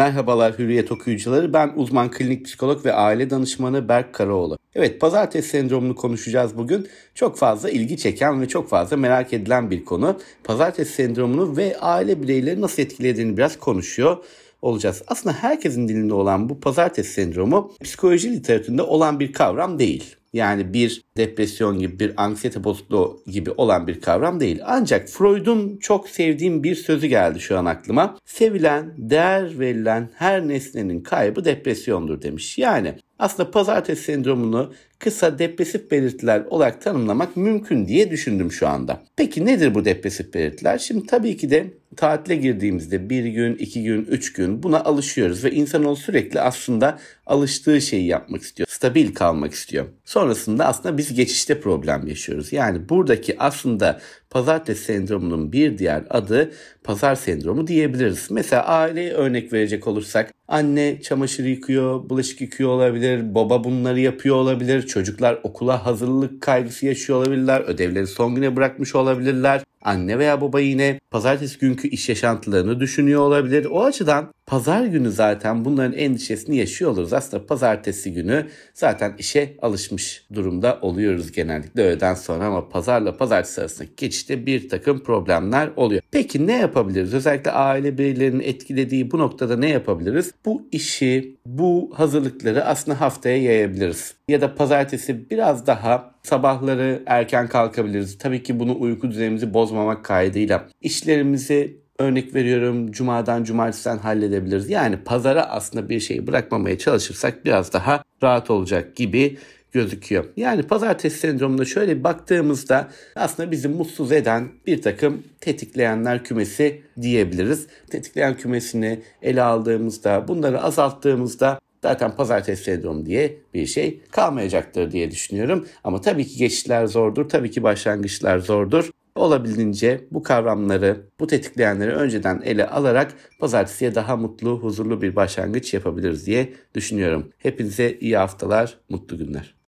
Merhabalar Hürriyet okuyucuları. Ben uzman klinik psikolog ve aile danışmanı Berk Karaoğlu. Evet pazartesi sendromunu konuşacağız bugün. Çok fazla ilgi çeken ve çok fazla merak edilen bir konu. Pazartesi sendromunu ve aile bireyleri nasıl etkilediğini biraz konuşuyor olacağız. Aslında herkesin dilinde olan bu pazartesi sendromu psikoloji literatüründe olan bir kavram değil. Yani bir depresyon gibi bir anksiyete bozukluğu gibi olan bir kavram değil. Ancak Freud'un çok sevdiğim bir sözü geldi şu an aklıma. Sevilen, değer verilen her nesnenin kaybı depresyondur demiş. Yani aslında pazartesi sendromunu kısa depresif belirtiler olarak tanımlamak mümkün diye düşündüm şu anda. Peki nedir bu depresif belirtiler? Şimdi tabii ki de tatile girdiğimizde bir gün, iki gün, üç gün buna alışıyoruz ve insanoğlu sürekli aslında alıştığı şeyi yapmak istiyor. Stabil kalmak istiyor. Sonrasında aslında biz geçişte problem yaşıyoruz. Yani buradaki aslında pazartesi sendromunun bir diğer adı pazar sendromu diyebiliriz. Mesela aileye örnek verecek olursak anne çamaşır yıkıyor, bulaşık yıkıyor olabilir, baba bunları yapıyor olabilir, çocuklar okula hazırlık kaygısı yaşıyor olabilirler, ödevleri son güne bırakmış olabilirler. Anne veya baba yine pazartesi günkü iş yaşantılarını düşünüyor olabilir. O açıdan pazar günü zaten bunların endişesini yaşıyor oluruz. Aslında pazartesi günü zaten işe alışmış durumda oluyoruz genellikle öğleden sonra ama pazarla pazartesi arasındaki geçişte bir takım problemler oluyor. Peki ne yapabiliriz? Özellikle aile bireylerinin etkilediği bu noktada ne yapabiliriz? Bu işi, bu hazırlıkları aslında haftaya yayabiliriz. Ya da pazartesi biraz daha sabahları erken kalkabiliriz. Tabii ki bunu uyku düzenimizi bozmamak kaydıyla işlerimizi örnek veriyorum cumadan cumartesiden halledebiliriz. Yani pazara aslında bir şeyi bırakmamaya çalışırsak biraz daha rahat olacak gibi gözüküyor. Yani pazartesi sendromuna şöyle baktığımızda aslında bizi mutsuz eden bir takım tetikleyenler kümesi diyebiliriz. Tetikleyen kümesini ele aldığımızda bunları azalttığımızda zaten pazartesi sendromu diye bir şey kalmayacaktır diye düşünüyorum. Ama tabii ki geçişler zordur, tabii ki başlangıçlar zordur. Olabildiğince bu kavramları, bu tetikleyenleri önceden ele alarak pazartesiye daha mutlu, huzurlu bir başlangıç yapabiliriz diye düşünüyorum. Hepinize iyi haftalar, mutlu günler.